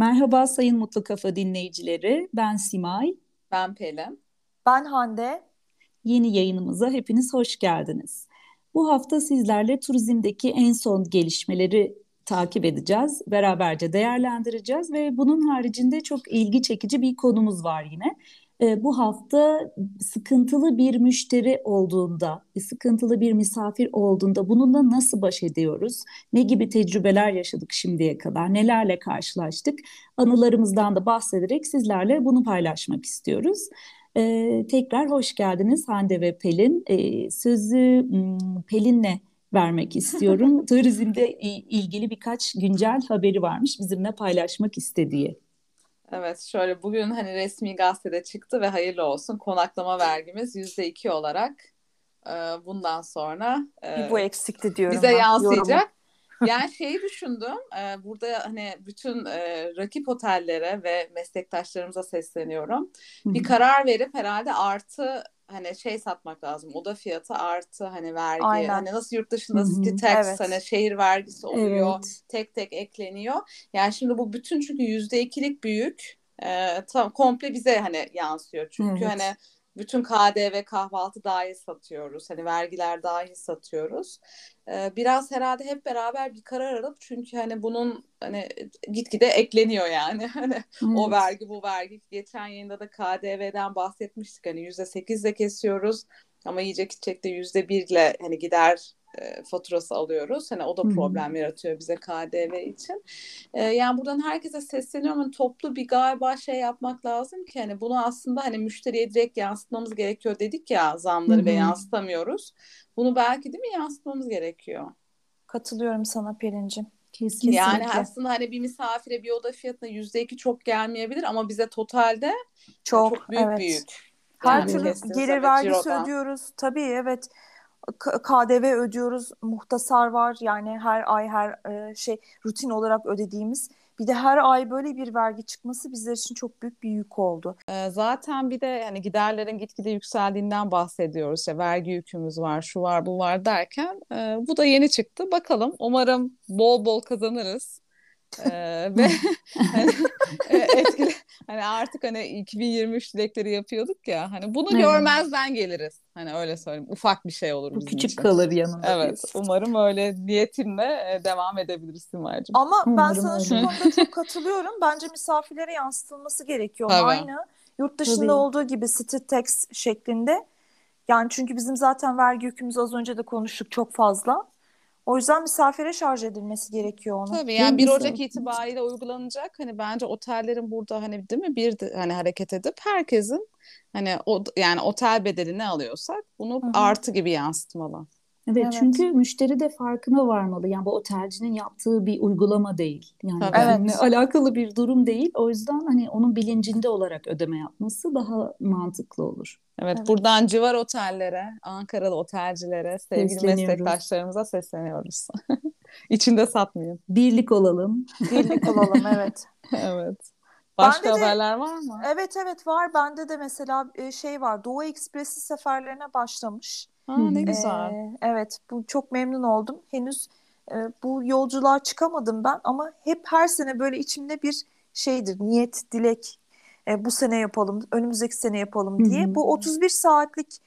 Merhaba Sayın Mutlu Kafa dinleyicileri. Ben Simay. Ben Pelin. Ben Hande. Yeni yayınımıza hepiniz hoş geldiniz. Bu hafta sizlerle turizmdeki en son gelişmeleri takip edeceğiz, beraberce değerlendireceğiz ve bunun haricinde çok ilgi çekici bir konumuz var yine. E, bu hafta sıkıntılı bir müşteri olduğunda, sıkıntılı bir misafir olduğunda bununla nasıl baş ediyoruz? Ne gibi tecrübeler yaşadık şimdiye kadar? Nelerle karşılaştık? Anılarımızdan da bahsederek sizlerle bunu paylaşmak istiyoruz. E, tekrar hoş geldiniz Hande ve Pelin. E, sözü Pelin'le vermek istiyorum. Turizmde ilgili birkaç güncel haberi varmış bizimle paylaşmak istediği. Evet şöyle bugün hani resmi gazetede çıktı ve hayırlı olsun konaklama vergimiz yüzde iki olarak e, bundan sonra e, bu eksikti diyorum bize ben, yansıyacak. Yorumu. Yani şeyi düşündüm e, burada hani bütün e, rakip otellere ve meslektaşlarımıza sesleniyorum. Bir karar verip herhalde artı hani şey satmak lazım. Oda fiyatı artı hani vergi. Aynen. Hani nasıl yurt dışında city tax evet. hani şehir vergisi oluyor. Evet. Tek tek ekleniyor. Yani şimdi bu bütün çünkü yüzde ikilik büyük. E, tam komple bize hani yansıyor. Çünkü evet. hani bütün KDV kahvaltı dahil satıyoruz. Hani vergiler dahil satıyoruz. Ee, biraz herhalde hep beraber bir karar alıp çünkü hani bunun hani gitgide ekleniyor yani. Hani evet. o vergi bu vergi. Geçen yayında da KDV'den bahsetmiştik. Hani yüzde sekizle kesiyoruz. Ama yiyecek içecekte yüzde birle hani gider e, faturası alıyoruz. Hani o da problem yaratıyor bize KDV için. E, yani buradan herkese sesleniyorum. Hani toplu bir galiba şey yapmak lazım ki hani bunu aslında hani müşteriye direkt yansıtmamız gerekiyor dedik ya zamları ve yansıtamıyoruz. Bunu belki değil mi yansıtmamız gerekiyor. Katılıyorum sana Pelin'cim. Kesinlikle. Yani aslında hani bir misafire bir oda fiyatına yüzde iki çok gelmeyebilir ama bize totalde çok, çok büyük evet. büyük. Her yani türlü gelir vergisi ödüyoruz. Tabii evet. KDV ödüyoruz, muhtasar var yani her ay her e, şey rutin olarak ödediğimiz. Bir de her ay böyle bir vergi çıkması bizler için çok büyük bir yük oldu. E, zaten bir de yani giderlerin gitgide yükseldiğinden bahsediyoruz. İşte vergi yükümüz var, şu var, bu var derken e, bu da yeni çıktı. Bakalım umarım bol bol kazanırız. Ee, ve hani, etkili hani artık hani 2023 dilekleri yapıyorduk ya hani bunu evet. görmezden geliriz hani öyle söyleyeyim ufak bir şey olur bizim küçük için. kalır yanında evet diyorsun. umarım öyle niyetimle devam edebiliriz Simay'cığım ama umarım ben sana öyle. şu konuda çok katılıyorum bence misafirlere yansıtılması gerekiyor Tabii. aynı yurt dışında Tabii. olduğu gibi city tax şeklinde yani çünkü bizim zaten vergi yükümüz az önce de konuştuk çok fazla o yüzden misafire şarj edilmesi gerekiyor onun. Tabii yani 1 Ocak itibariyle uygulanacak. Hani bence otellerin burada hani değil mi bir de, hani hareket edip herkesin hani o yani otel bedeli ne alıyorsak bunu Hı-hı. artı gibi yansıtmalı. Evet, evet çünkü müşteri de farkına varmalı. Yani bu otelcinin yaptığı bir uygulama değil. Yani evet. alakalı bir durum değil. O yüzden hani onun bilincinde olarak ödeme yapması daha mantıklı olur. Evet, evet. buradan civar otellere, Ankaralı otelcilere, sevgili meslektaşlarımıza sesleniyoruz. İçinde satmayın. Birlik olalım. Birlik olalım, evet. evet. Başka Bende haberler de, var mı? Evet evet var. Bende de mesela şey var. Doğu Ekspresi seferlerine başlamış. Ha, ne güzel. Ee, evet, bu çok memnun oldum. Henüz e, bu yolculuğa çıkamadım ben ama hep her sene böyle içimde bir şeydir, niyet, dilek. E, bu sene yapalım, önümüzdeki sene yapalım diye. Hı-hı. Bu 31 saatlik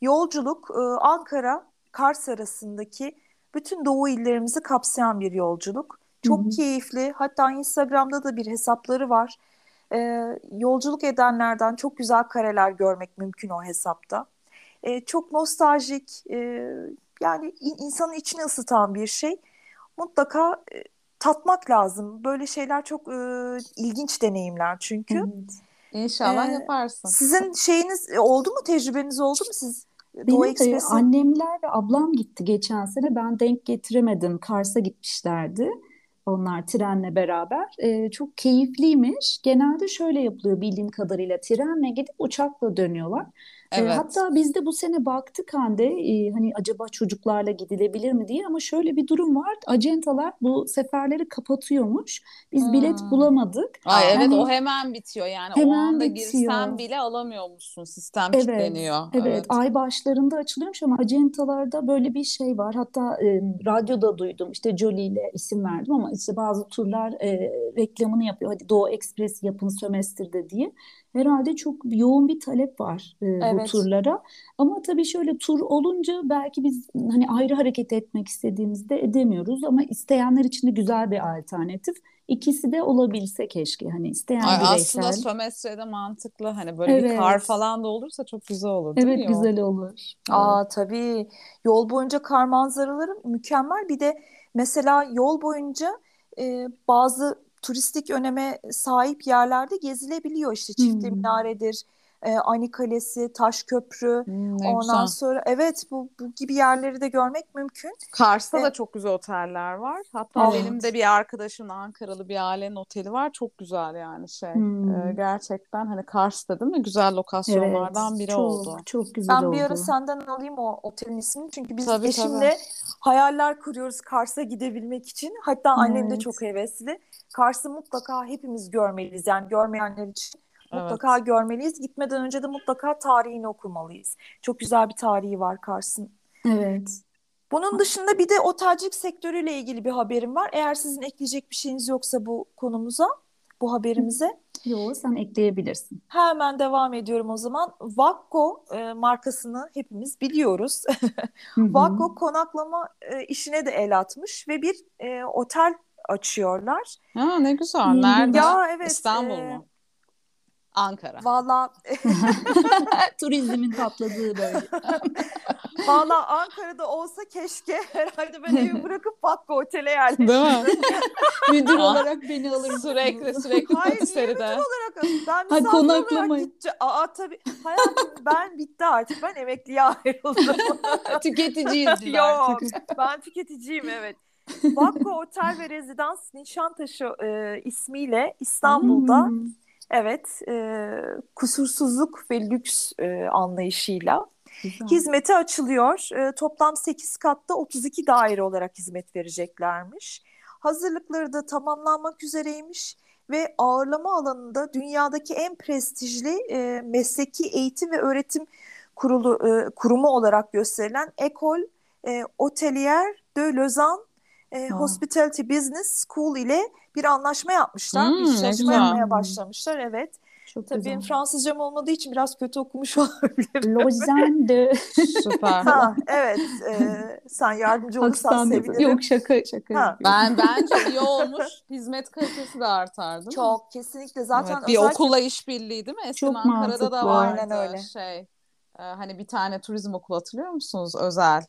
yolculuk e, Ankara Kars arasındaki bütün doğu illerimizi kapsayan bir yolculuk. Çok Hı-hı. keyifli. Hatta Instagram'da da bir hesapları var. E, yolculuk edenlerden çok güzel kareler görmek mümkün o hesapta e, çok nostaljik e, yani insanın içini ısıtan bir şey. Mutlaka e, tatmak lazım. Böyle şeyler çok e, ilginç deneyimler çünkü. Evet. İnşallah ee, yaparsın. Sizin şeyiniz e, oldu mu? Tecrübeniz oldu mu siz? Benim de annemler ve ablam gitti geçen sene. Ben denk getiremedim. Kars'a gitmişlerdi. Onlar trenle beraber. Ee, çok keyifliymiş. Genelde şöyle yapılıyor bildiğim kadarıyla. Trenle gidip uçakla dönüyorlar. Evet. hatta biz de bu sene baktık Hande e, hani acaba çocuklarla gidilebilir mi diye ama şöyle bir durum var. Acentalar bu seferleri kapatıyormuş. Biz bilet Hmm. bulamadık. Ay evet Hani- o hemen bitiyor yani o Hemen anda bitiyor. girsen bile alamıyormuşsun sistem Evet, kilitleniyor. Evet, ay başlarında açılıyormuş ama acentalarda böyle bir şey var. Hatta e, radyoda duydum işte Jolie ile isim verdim ama işte bazı turlar e, reklamını yapıyor. Hadi Doğu Ekspres yapın sömestrde diye. Herhalde çok yoğun bir talep var e, bu Evet. turlara. Ama tabii şöyle tur olunca belki biz hani ayrı hareket etmek istediğimizde edemiyoruz ama isteyenler için de güzel bir alternatif. İkisi de olabilse keşke hani isteyen Ay, bireysel. aslında sömestrede mantıklı hani böyle bir kar Evet. falan da olursa çok güzel olur değil Evet mi güzel olur. Evet. Aa tabii yol boyunca kar manzaraları mükemmel. Bir de mesela yol boyunca e, bazı turistik öneme sahip yerlerde gezilebiliyor. İşte Çifte Hmm. Minare'dir, e, Ani Kalesi, Taş Köprü. Hmm, Ondan güzel. sonra evet bu, bu gibi yerleri de görmek mümkün. Kars'ta Ve- da çok güzel oteller var. Hatta Evet. benim de bir arkadaşımın Ankaralı bir ailenin oteli var. Çok güzel yani şey. Hmm. Ee, gerçekten hani Kars'ta değil mi? Güzel lokasyonlardan biri çok, oldu. Çok güzel Ben bir ara oldu. senden alayım o otelin ismini. Çünkü biz Tabii, eşimle hayaller kuruyoruz Kars'a gidebilmek için. Hatta annem de Evet. çok hevesli. Kars'ı mutlaka hepimiz görmeliyiz. Yani görmeyenler için Evet. mutlaka görmeliyiz. Gitmeden önce de mutlaka tarihini okumalıyız. Çok güzel bir tarihi var Kars'ın. Evet. Bunun dışında bir de otelcilik sektörüyle ilgili bir haberim var. Eğer sizin ekleyecek bir şeyiniz yoksa bu konumuza, bu haberimize Yo sen ekleyebilirsin. hemen devam ediyorum o zaman. Vakko e, markasını hepimiz biliyoruz. Vakko konaklama e, işine de el atmış ve bir e, otel açıyorlar. Ha, ne güzel. İyi Nerede? Ya evet. İstanbul e, mu? Ankara. Valla Turizmin patladığı bölge. valla Ankara'da olsa keşke herhalde ben evi bırakıp Vakko otele yerleştirdim. Değil mi? Müdür Ah. olarak beni alır? Sürekli sürekli Hayır, niye Patiseri'de. olarak ben Ha, misafir olarak konaklamayı. gideceğim. Aa tabii hayatım ben bitti artık. Ben emekliye ayrıldım. Tüketiciyiz biz Yok artık. ben tüketiciyim evet. Vakko Otel ve Rezidans Nişantaşı e, ismiyle İstanbul'da Hmm. evet e, kusursuzluk ve lüks e, anlayışıyla Güzel. hizmete açılıyor. E, toplam 8 katta 32 daire olarak hizmet vereceklermiş. Hazırlıkları da tamamlanmak üzereymiş ve ağırlama alanında dünyadaki en prestijli e, mesleki eğitim ve öğretim kurulu e, kurumu olarak gösterilen École e, Hotelier de Lausanne e. Hospitality Business School ile bir anlaşma yapmışlar. Hmm, bir çalışma yapmaya başlamışlar. Evet. Çok Tabii güzel. benim Fransızcam olmadığı için biraz kötü okumuş olabilirim. Lausanne de Süper. Ha, evet. e, sen yardımcı olursan sevinirim. Yok şaka şaka. Ha. Ben bence iyi olmuş. Hizmet kalitesi de artar değil mi? Çok kesinlikle zaten Evet, bir özellikle okulla işbirliği değil mi? Eskiden Çok Ankara'da da mantıklı. vardı Aynen öyle. şey. e, hani bir tane turizm okulu hatırlıyor musunuz? Özel.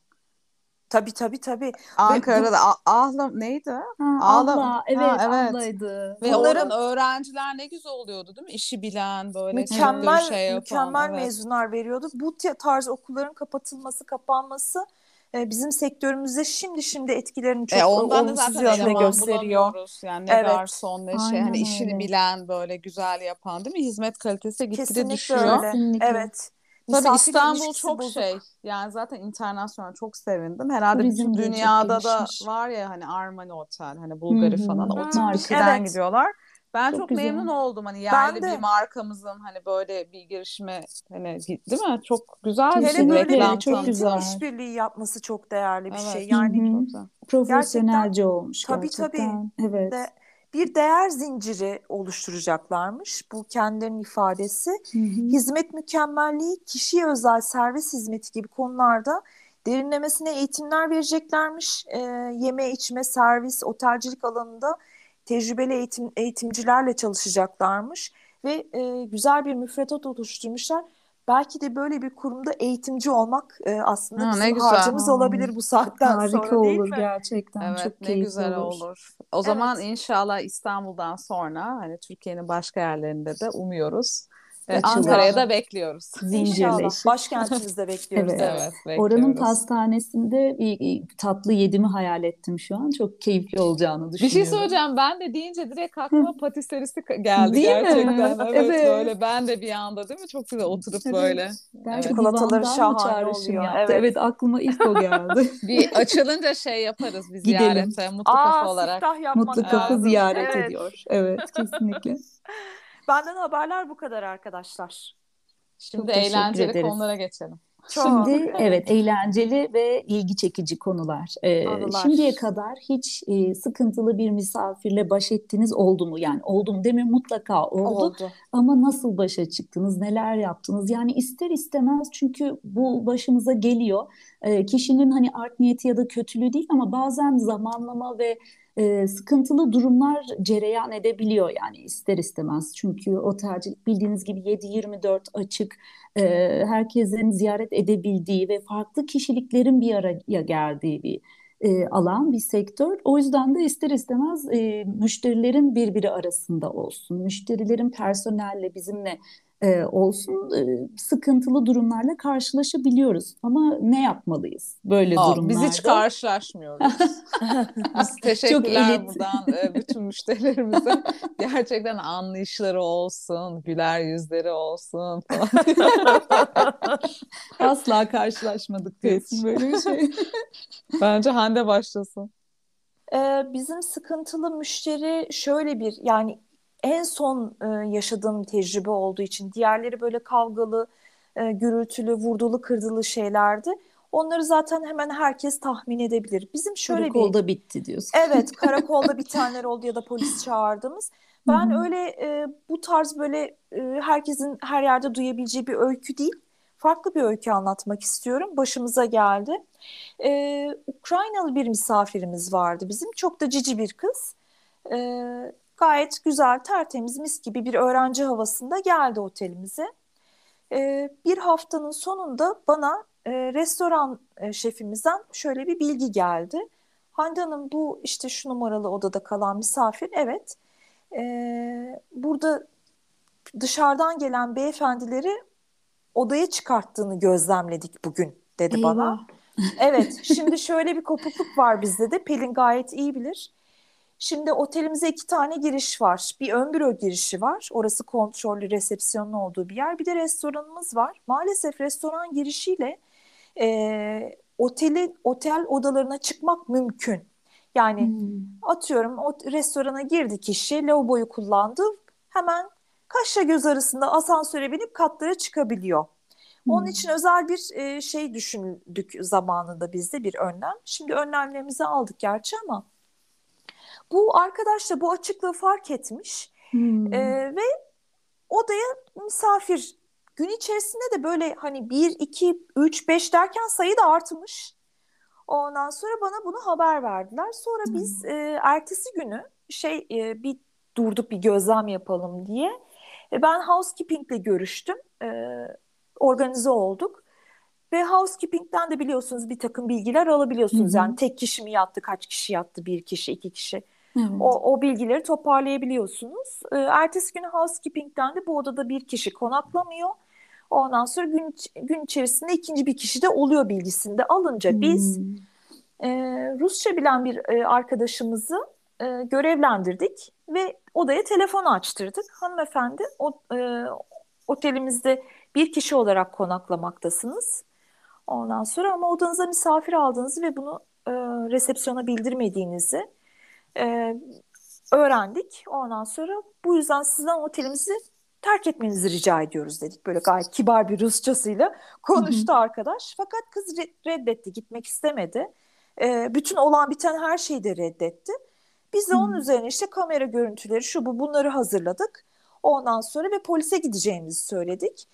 Tabii tabii tabii. Ankara'da A- Ahla neydi? Ha, Ağla- Allah evet, Ha, evet. Allah'ydı. Ve Bunların- oradan öğrenciler ne güzel oluyordu değil mi? İşi bilen böyle Mükemmel şey yapan. mükemmel evet. mezunlar veriyordu. Bu tarz okulların kapatılması, kapanması e, bizim sektörümüzde şimdi şimdi etkilerini çok E ondan da olumsuz zaten eleman gösteriyor. Yani ne Evet. garson ne şey Aynen hani işini öyle. bilen böyle güzel yapan değil mi? Hizmet kalitesi gitgide Kesinlikle düşüyor. öyle. Kesinlikle. Evet. Tabii İstanbul çok bozuk. şey. Yani zaten internasyonel çok sevindim. Herhalde Turizm bütün dünyada da gelişmiş. var ya hani Armani Otel, hani Bulgari Hı hı. falan o tip bir şeyden Evet. gidiyorlar. Ben çok, Çok güzel. memnun oldum hani yerli bir markamızın hani böyle bir girişime hani değil mi? Çok güzel bir şey Hele böyle reklam bir çok güzel. işbirliği yapması çok değerli bir Evet. şey. Yani Hı hı. Çok güzel. Profesyonelce olmuş Tabii, gerçekten. Evet. de bir değer zinciri oluşturacaklarmış. Bu kendilerinin ifadesi. Hı hı. Hizmet mükemmelliği, kişiye özel servis hizmeti gibi konularda derinlemesine eğitimler vereceklermiş. Ee, yeme, içme, servis, otelcilik alanında tecrübeli eğitim, eğitimcilerle çalışacaklarmış. Ve e, güzel bir müfredat oluşturmuşlar. Belki de böyle bir kurumda eğitimci olmak e, aslında Ha, bizim harcımız olabilir bu saatten Harika sonra değil olur mi? gerçekten. Evet Çok ne keyifli güzel olur. olur. O zaman Evet. inşallah İstanbul'dan sonra hani Türkiye'nin başka yerlerinde de umuyoruz Ankara'ya da bekliyoruz. Zincirleşip. Başkentimizde bekliyoruz. evet. evet bekliyoruz. Oranın pastanesinde bir tatlı yedimi hayal ettim şu an. Çok keyifli olacağını düşünüyorum. Bir şey söyleyeceğim. Ben de deyince direkt aklıma patiserisi geldi değil gerçekten. Mi? Evet, evet böyle ben de bir anda değil mi? Çok güzel oturup evet. böyle. Ben evet. Çikolataları şahane oluyor. Evet. evet aklıma ilk o geldi. bir açılınca şey yaparız bir ziyarete. Mutlu Aa, kafa olarak. Mutlu kafa ziyaret evet. ediyor. Evet kesinlikle. Benden haberler bu kadar arkadaşlar. Şimdi Çok eğlenceli ederiz. konulara geçelim. Çok. Şimdi evet eğlenceli ve ilgi çekici konular. Ee, şimdiye kadar hiç e, sıkıntılı bir misafirle baş ettiğiniz oldu mu? Yani oldu mu demiyorum mutlaka oldu. oldu. Ama nasıl başa çıktınız? Neler yaptınız? Yani ister istemez çünkü bu başımıza geliyor. E, kişinin hani art niyeti ya da kötülüğü değil ama bazen zamanlama ve e, sıkıntılı durumlar cereyan edebiliyor yani ister istemez. Çünkü otelcilik bildiğiniz gibi 7-24 açık, e, herkesin ziyaret edebildiği ve farklı kişiliklerin bir araya geldiği bir e, alan, bir sektör. O yüzden de ister istemez e, müşterilerin birbiri arasında olsun, müşterilerin personelle bizimle e, olsun e, sıkıntılı durumlarla karşılaşabiliyoruz. Ama ne yapmalıyız böyle Aa, durumlarda? Biz hiç karşılaşmıyoruz. biz teşekkürler Çok buradan e, bütün müşterilerimize. Gerçekten anlayışları olsun, güler yüzleri olsun falan. Asla karşılaşmadık diyorsun böyle bir şey. Bence Hande başlasın. Ee, bizim sıkıntılı müşteri şöyle bir yani en son e, yaşadığım tecrübe olduğu için diğerleri böyle kavgalı, e, gürültülü, vurdulu, kırdılı şeylerdi. Onları zaten hemen herkes tahmin edebilir. Bizim şöyle karakolda bir... bitti diyorsun. Evet, karakolda bitenler oldu ya da polis çağırdığımız. Ben Hı-hı. öyle e, bu tarz böyle e, herkesin her yerde duyabileceği bir öykü değil. Farklı bir öykü anlatmak istiyorum. Başımıza geldi. E, Ukraynalı bir misafirimiz vardı bizim. Çok da cici bir kız. E, Gayet güzel, tertemiz, mis gibi bir öğrenci havasında geldi otelimize. Ee, bir haftanın sonunda bana e, restoran e, şefimizden şöyle bir bilgi geldi. Hande Hanım bu işte şu numaralı odada kalan misafir, evet. Ee, burada dışarıdan gelen beyefendileri odaya çıkarttığını gözlemledik bugün dedi Eyvah. bana. Evet, şimdi şöyle bir kopukluk var bizde de. Pelin gayet iyi bilir. Şimdi otelimize iki tane giriş var. Bir ön büro girişi var. Orası kontrollü resepsiyonun olduğu bir yer. Bir de restoranımız var. Maalesef restoran girişiyle e, oteli, otel odalarına çıkmak mümkün. Yani hmm. atıyorum o restorana girdi kişi, lavaboyu kullandı. Hemen kaşla göz arasında asansöre binip katlara çıkabiliyor. Onun hmm. için özel bir e, şey düşündük zamanında bizde bir önlem. Şimdi önlemlerimizi aldık gerçi ama bu arkadaş da bu açıklığı fark etmiş hmm. e, ve odaya misafir gün içerisinde de böyle hani 1, 2, 3, 5 derken sayı da artmış. Ondan sonra bana bunu haber verdiler. Sonra hmm. biz e, ertesi günü şey e, bir durduk bir gözlem yapalım diye. E, ben housekeeping'le görüştüm. E, organize olduk. Ve housekeeping'den de biliyorsunuz bir takım bilgiler alabiliyorsunuz. Hı hı. Yani tek kişi mi yattı, kaç kişi yattı, bir kişi, iki kişi. Evet. O, o bilgileri toparlayabiliyorsunuz. E, ertesi günü housekeeping'den de bu odada bir kişi konaklamıyor. Ondan sonra gün, gün içerisinde ikinci bir kişi de oluyor bilgisinde alınca hmm. biz e, Rusça bilen bir e, arkadaşımızı e, görevlendirdik ve odaya telefon açtırdık. Hanımefendi o, e, otelimizde bir kişi olarak konaklamaktasınız. Ondan sonra ama odanıza misafir aldığınızı ve bunu e, resepsiyona bildirmediğinizi e, öğrendik. Ondan sonra bu yüzden sizden otelimizi terk etmenizi rica ediyoruz dedik. Böyle gayet kibar bir Rusçasıyla konuştu arkadaş. Fakat kız reddetti, gitmek istemedi. E, bütün olan biten her şeyi de reddetti. Biz de onun üzerine işte kamera görüntüleri şu bu bunları hazırladık. Ondan sonra ve polise gideceğimizi söyledik.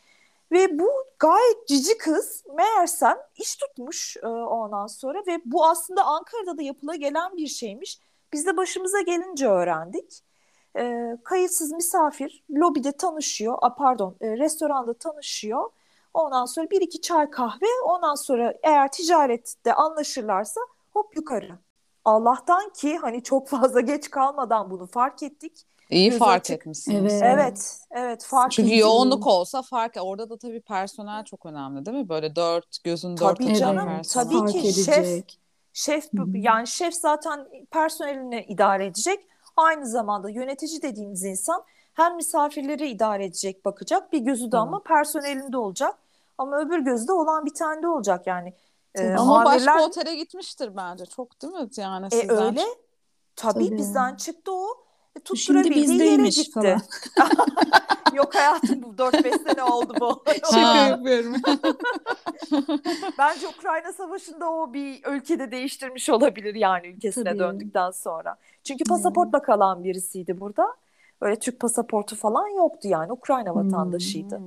Ve bu gayet cici kız meğersem iş tutmuş e, ondan sonra ve bu aslında Ankara'da da yapıla gelen bir şeymiş. Biz de başımıza gelince öğrendik. E, kayıtsız misafir lobide tanışıyor, a, pardon e, restoranda tanışıyor. Ondan sonra bir iki çay kahve, ondan sonra eğer ticarette anlaşırlarsa hop yukarı. Allah'tan ki hani çok fazla geç kalmadan bunu fark ettik. İyi fark açık. etmişsiniz. Evet. Evet, evet fark Çünkü edildi. yoğunluk olsa fark orada da tabii personel çok önemli değil mi? Böyle dört gözün dört tabii canım, personel. Tabii ki şef şef yani şef zaten personelini idare edecek. Aynı zamanda yönetici dediğimiz insan hem misafirleri idare edecek, bakacak. Bir gözü de Hı. ama personelinde olacak. Ama öbür gözü de olan bir tane de olacak yani. Ee, ama muhabirler... başka otele gitmiştir bence. Çok değil mi? Yani e, sizden... öyle. Tabii, Tabii bizden çıktı o. E, gitti. Falan. Yok hayatım bu 4-5 sene oldu bu. Şaka yapıyorum. Bence Ukrayna Savaşı'nda o bir ülkede değiştirmiş olabilir yani ülkesine Tabii. döndükten sonra. Çünkü pasaportla kalan birisiydi burada. Öyle Türk pasaportu falan yoktu yani Ukrayna vatandaşıydı. Hmm.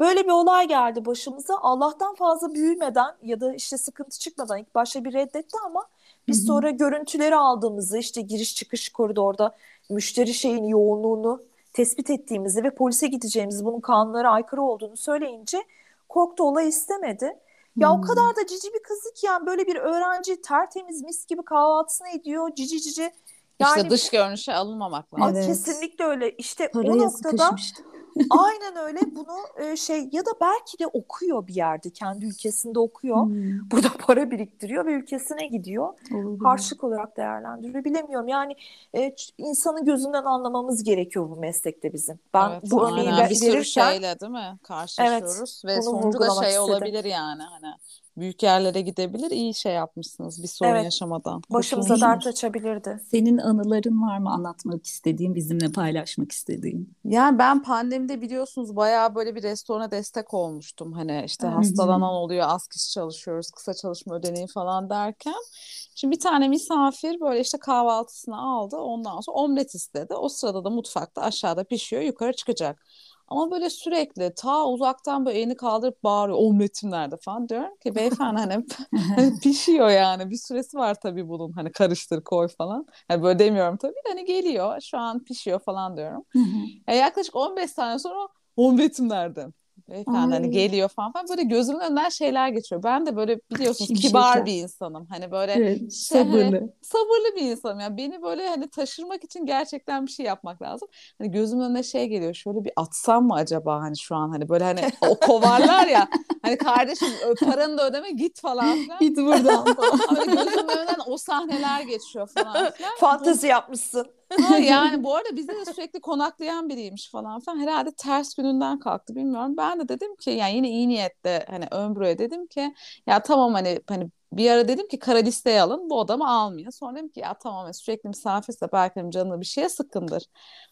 Böyle bir olay geldi başımıza. Allah'tan fazla büyümeden ya da işte sıkıntı çıkmadan ilk başta bir reddetti ama biz Hı-hı. sonra görüntüleri aldığımızı işte giriş çıkış koridorda müşteri şeyin yoğunluğunu tespit ettiğimizi ve polise gideceğimizi bunun kanunlara aykırı olduğunu söyleyince korktu olay istemedi. Ya hmm. o kadar da cici bir kızı ki yani böyle bir öğrenci tertemiz mis gibi kahvaltısını ediyor cici cici. Yani, işte dış görünüşe alınmamak lazım. Evet. Kesinlikle öyle. İşte Paraya o noktada sıkışmıştı. Aynen öyle. Bunu e, şey ya da belki de okuyor bir yerde. Kendi ülkesinde okuyor. Hmm. Burada para biriktiriyor ve ülkesine gidiyor. Olabilir. Harçlık olarak değerlendiriyor. Bilemiyorum. Yani e, insanın gözünden anlamamız gerekiyor bu meslekte bizim. Ben evet, bu örneği bir sürü şeyle değil mi karşılaşıyoruz evet, ve sonucu da şey istedim. olabilir yani hani büyük yerlere gidebilir. İyi şey yapmışsınız bir sorun evet. yaşamadan. Başımıza dert açabilirdi. Senin anıların var mı anlatmak istediğin, bizimle paylaşmak istediğin? Yani ben pandemide biliyorsunuz bayağı böyle bir restorana destek olmuştum. Hani işte hastalanan oluyor, az kişi çalışıyoruz, kısa çalışma ödeneği falan derken. Şimdi bir tane misafir böyle işte kahvaltısını aldı. Ondan sonra omlet istedi. O sırada da mutfakta aşağıda pişiyor, yukarı çıkacak. Ama böyle sürekli ta uzaktan böyle elini kaldırıp bağırıyor. Omletim nerede? falan. Diyorum ki beyefendi hani, hani pişiyor yani. Bir süresi var tabii bunun. Hani karıştır koy falan. Hani böyle demiyorum tabii hani geliyor şu an pişiyor. falan diyorum. yani yaklaşık 15 saniye sonra omletim nerede? Beyefendi hani geliyor falan falan böyle gözümün önünden şeyler geçiyor. Ben de böyle biliyorsunuz kibar bir insanım. Hani böyle evet, şey, sabırlı. Hani, sabırlı bir insanım. Yani beni böyle hani taşırmak için gerçekten bir şey yapmak lazım. Hani gözümün önüne şey geliyor. Şöyle bir atsam mı acaba hani şu an hani böyle hani o kovarlar ya. hani kardeşim paranı da ödeme git falan filan. Git buradan falan. hani gözümün önünden o sahneler geçiyor falan filan. Fantezi yapmışsın. Ha, yani bu arada bizde de sürekli konaklayan biriymiş falan filan. Herhalde ters gününden kalktı bilmiyorum. Ben de dedim ki yani yine iyi niyetle hani Ömbrü'ye dedim ki ya tamam hani hani bir ara dedim ki kara listeye alın bu adamı almayın. Sonra dedim ki ya tamam sürekli misafirse belki benim canını bir şeye sıkındır.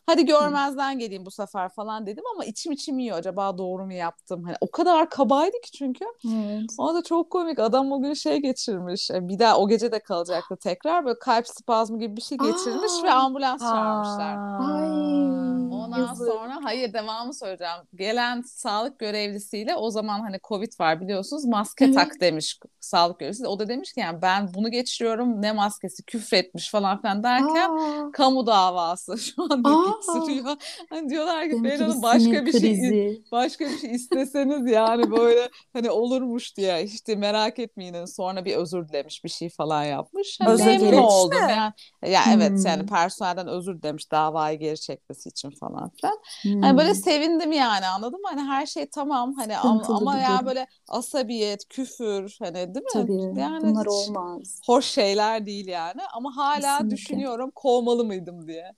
Hadi görmezden geleyim bu sefer falan dedim ama içim içim yiyor. Acaba doğru mu yaptım? Hani o kadar kabaydı ki çünkü. Evet. O da çok komik. Adam o gün şey geçirmiş. E, bir daha o gece de kalacaktı tekrar. Böyle kalp spazmı gibi bir şey geçirmiş Aa. ve ambulans çağırmışlar. Ay. Ondan yazık. sonra hayır devamı söyleyeceğim. Gelen sağlık görevlisiyle o zaman hani Covid var biliyorsunuz maske evet. tak demiş sağlık görevlisi. O da demiş ki yani ben bunu geçiriyorum ne maskesi küfretmiş falan filan derken Aa. kamu davası şu anda sürüyor. Hani diyorlar ki Beyran'ın başka bir şey başka bir şey isteseniz yani böyle hani olurmuş diye işte merak etmeyin hani sonra bir özür dilemiş bir şey falan yapmış. Hani özür memnun oldum. Yani, ya hmm. evet yani personelden özür demiş davayı geri çekmesi için falan filan. Hmm. Hani böyle sevindim yani anladın mı? Hani her şey tamam hani ama, ama ya böyle asabiyet, küfür hani değil mi? Tabii. Yani bunlar olmaz. Hoş şeyler değil yani ama hala Kesinlikle. düşünüyorum kovmalı mıydım diye.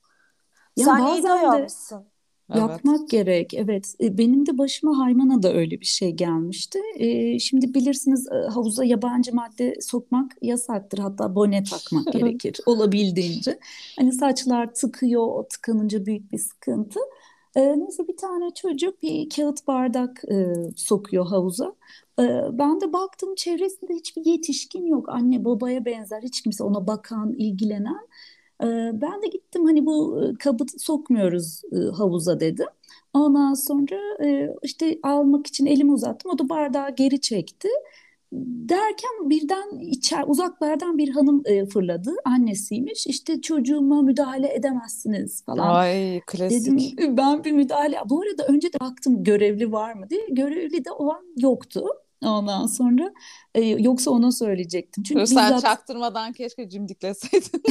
Ya Sen bazen de yapmak evet. gerek. Evet. E, benim de başıma Hayman'a da öyle bir şey gelmişti. Ee, şimdi bilirsiniz e, havuza yabancı madde sokmak yasaktır. Hatta bone takmak gerekir olabildiğince. Hani saçlar tıkıyor, o tıkanınca büyük bir sıkıntı. Neyse bir tane çocuk bir kağıt bardak e, sokuyor havuza. Ben de baktım çevresinde hiçbir yetişkin yok. Anne babaya benzer hiç kimse ona bakan, ilgilenen. Ee, ben de gittim hani bu e, kabı sokmuyoruz e, havuza dedim. Ondan sonra e, işte almak için elimi uzattım. O da bardağı geri çekti. Derken birden içer, uzaklardan bir hanım fırladı. Annesiymiş. İşte çocuğuma müdahale edemezsiniz falan. Ay klasik. Dedim ben bir müdahale. Bu arada önce de baktım görevli var mı diye. Görevli de o an yoktu. Ondan sonra e, yoksa ona söyleyecektim. Çünkü sen bizzat... çaktırmadan keşke cimdikleseydin.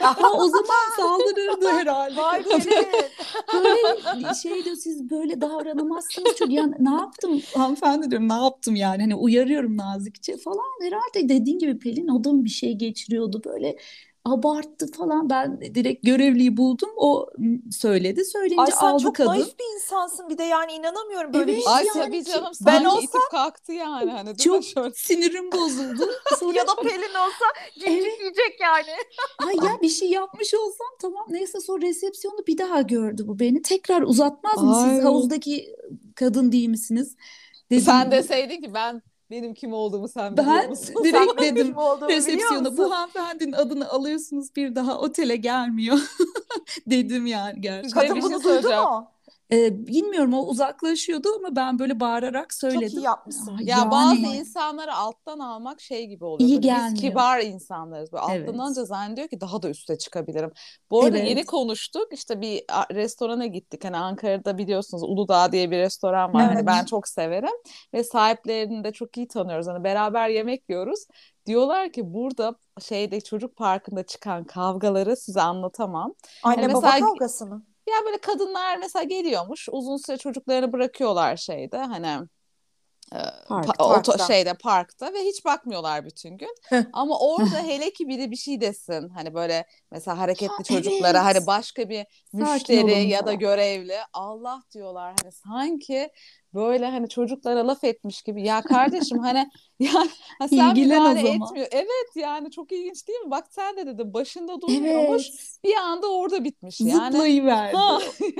ha, o zaman saldırırdı herhalde. Vay böyle şey diyor siz böyle davranamazsınız. Çünkü yani ne yaptım hanımefendi diyorum ne yaptım yani hani uyarıyorum nazikçe falan. Herhalde dediğin gibi Pelin o da bir şey geçiriyordu böyle abarttı falan. Ben direkt görevliyi buldum. O söyledi. Söyleyince Ay sen aldı çok kadın. naif bir insansın bir de yani inanamıyorum böyle evet, bir şey. Ay yani, tabii canım ben olsa itip kalktı yani. Hani, çok şöyle. sinirim bozuldu. Sonra... ya da Pelin olsa cimcikleyecek evet. yani. Ay ya bir şey yapmış olsam tamam neyse sonra resepsiyonu bir daha gördü bu beni. Tekrar uzatmaz mı Ay. siz havuzdaki kadın değil misiniz? Dedim, Sen deseydin ki ben benim kim olduğumu sen biliyor ben musun? direkt dedim resepsiyona bu hanımefendinin adını alıyorsunuz bir daha otele gelmiyor dedim yani gerçekten. Kadın bunu duydu mu? Ee, bilmiyorum o uzaklaşıyordu ama ben böyle bağırarak söyledim. Çok iyi yapmışsın. Ya yani... bazı insanları alttan almak şey gibi oluyor. İyi gelmiyor. Biz kibar insanlarız. Böyle evet. alttan alınca zannediyor ki daha da üste çıkabilirim. Bu arada evet. yeni konuştuk. İşte bir restorana gittik. Hani Ankara'da biliyorsunuz Uludağ diye bir restoran var. Hani evet. Hani ben çok severim. Ve sahiplerini de çok iyi tanıyoruz. Hani beraber yemek yiyoruz. Diyorlar ki burada şeyde çocuk parkında çıkan kavgaları size anlatamam. Anne yani baba mesela, kavgası mı? Ya böyle kadınlar mesela geliyormuş uzun süre çocuklarını bırakıyorlar şeyde hani Park, pa- parkta. şeyde parkta ve hiç bakmıyorlar bütün gün. Ama orada hele ki biri bir şey desin hani böyle mesela hareketli çocuklara evet. hani başka bir müşteri ya da görevli Allah diyorlar hani sanki böyle hani çocuklara laf etmiş gibi ya kardeşim hani yani sen İlgilen müdahale etmiyor. Evet yani çok ilginç değil mi? Bak sen de dedin başında durmuyormuş evet. bir anda orada bitmiş yani. Zıplayıverdi.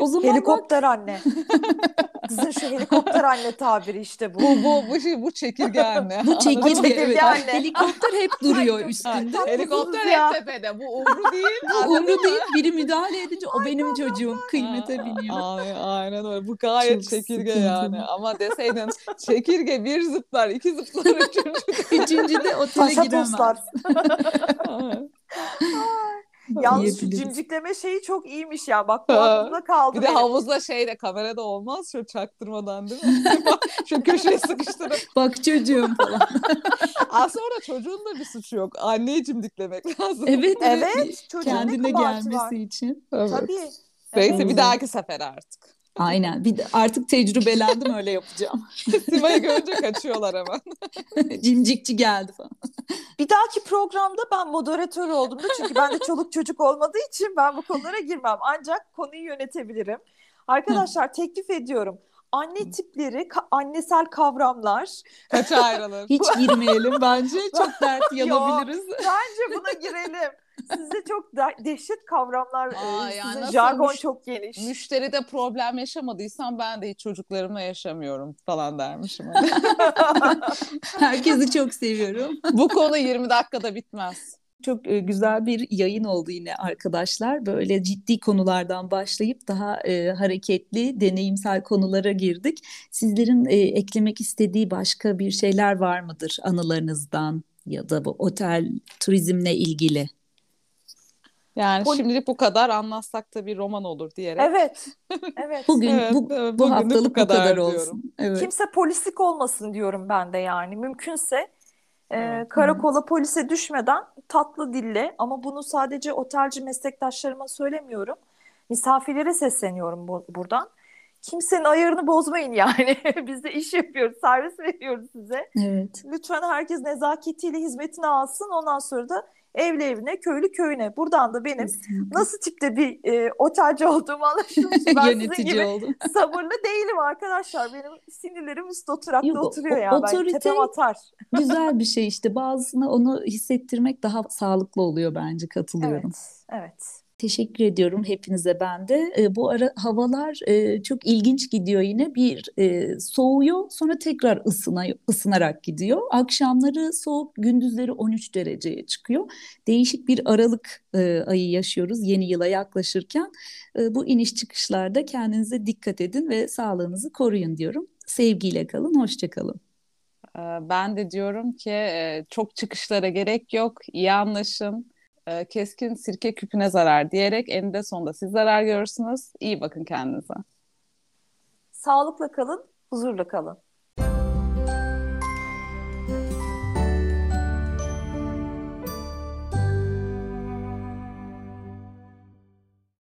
o zaman helikopter bak... anne. Kızın şu helikopter anne tabiri işte bu. Bu bu bu, şey, bu çekirge anne. bu çekirge, çekirge evet. anne. Helikopter hep duruyor üstünde. helikopter hep tepede. Bu umru değil. Bu umru değil. Biri müdahale edince o benim çocuğum kıymete biniyor. Aynen, aynen öyle. Bu gayet Çok çekirge yani. Ama deseydin çekirge bir zıplar, iki zıplar, üçüncü. üçüncü de otele Paşa giremez. Yalnız şu cimcikleme şeyi çok iyiymiş ya. Bak bu aklımda kaldı. Bir de havuzda şey de kamerada olmaz. Şu çaktırmadan değil mi? şu köşeye sıkıştırıp. Bak çocuğum falan. Aslında orada çocuğun da bir suçu yok. Anneyi cimdiklemek lazım. Evet evet. evet. Kendine gelmesi var. için. Evet. Tabii. Neyse evet. bir dahaki sefer artık. Aynen. Bir de artık tecrübelendim öyle yapacağım. Sima'yı görünce kaçıyorlar hemen. Cimcikçi geldi falan. Bir dahaki programda ben moderatör oldum da çünkü ben de çoluk çocuk olmadığı için ben bu konulara girmem. Ancak konuyu yönetebilirim. Arkadaşlar teklif ediyorum anne tipleri, ka- annesel kavramlar. Kaç ayrılır? Hiç girmeyelim bence. Çok dert yanabiliriz. Yok, bence buna girelim. Size çok de- dehşet kavramlar, Aa, e, yani sizin jargon müş- çok geniş. Müşteride problem yaşamadıysam ben de hiç çocuklarımla yaşamıyorum falan dermişim. Herkesi çok seviyorum. Bu konu 20 dakikada bitmez. Çok e, güzel bir yayın oldu yine arkadaşlar. Böyle ciddi konulardan başlayıp daha e, hareketli, deneyimsel konulara girdik. Sizlerin e, eklemek istediği başka bir şeyler var mıdır anılarınızdan ya da bu otel turizmle ilgili? Yani o... şimdilik bu kadar anlatsak da bir roman olur diyerek. Evet. Evet. Bugün evet, bu, bu haftalık bu kadar, bu kadar olsun. Evet. Kimse polislik olmasın diyorum ben de yani. Mümkünse e, karakola polise düşmeden tatlı dille ama bunu sadece otelci meslektaşlarıma söylemiyorum. Misafirlere sesleniyorum bu, buradan. Kimsenin ayarını bozmayın yani. Biz de iş yapıyoruz, servis veriyoruz size. Evet. Lütfen herkes nezaketiyle hizmetini alsın. Ondan sonra da evli evine, köylü köyüne. Buradan da benim Kesinlikle. nasıl tipte bir e, otelci olduğumu anlaşılmış. Ben Yönetici sizin gibi oldum. sabırlı değilim arkadaşlar. Benim sinirlerim üst oturakta Yok, oturuyor ya. Otorite, ben tepem atar. güzel bir şey işte. Bazısına onu hissettirmek daha sağlıklı oluyor bence. Katılıyorum. Evet, evet. Teşekkür ediyorum hepinize ben de. E, bu ara havalar e, çok ilginç gidiyor yine. Bir e, soğuyor sonra tekrar ısına, ısınarak gidiyor. Akşamları soğuk, gündüzleri 13 dereceye çıkıyor. Değişik bir Aralık e, ayı yaşıyoruz yeni yıla yaklaşırken. Bu iniş çıkışlarda kendinize dikkat edin ve sağlığınızı koruyun diyorum. Sevgiyle kalın, hoşça kalın. Ben de diyorum ki çok çıkışlara gerek yok, iyi anlaşın e, keskin sirke küpüne zarar diyerek eninde sonunda siz zarar görürsünüz. İyi bakın kendinize. Sağlıkla kalın, huzurla kalın.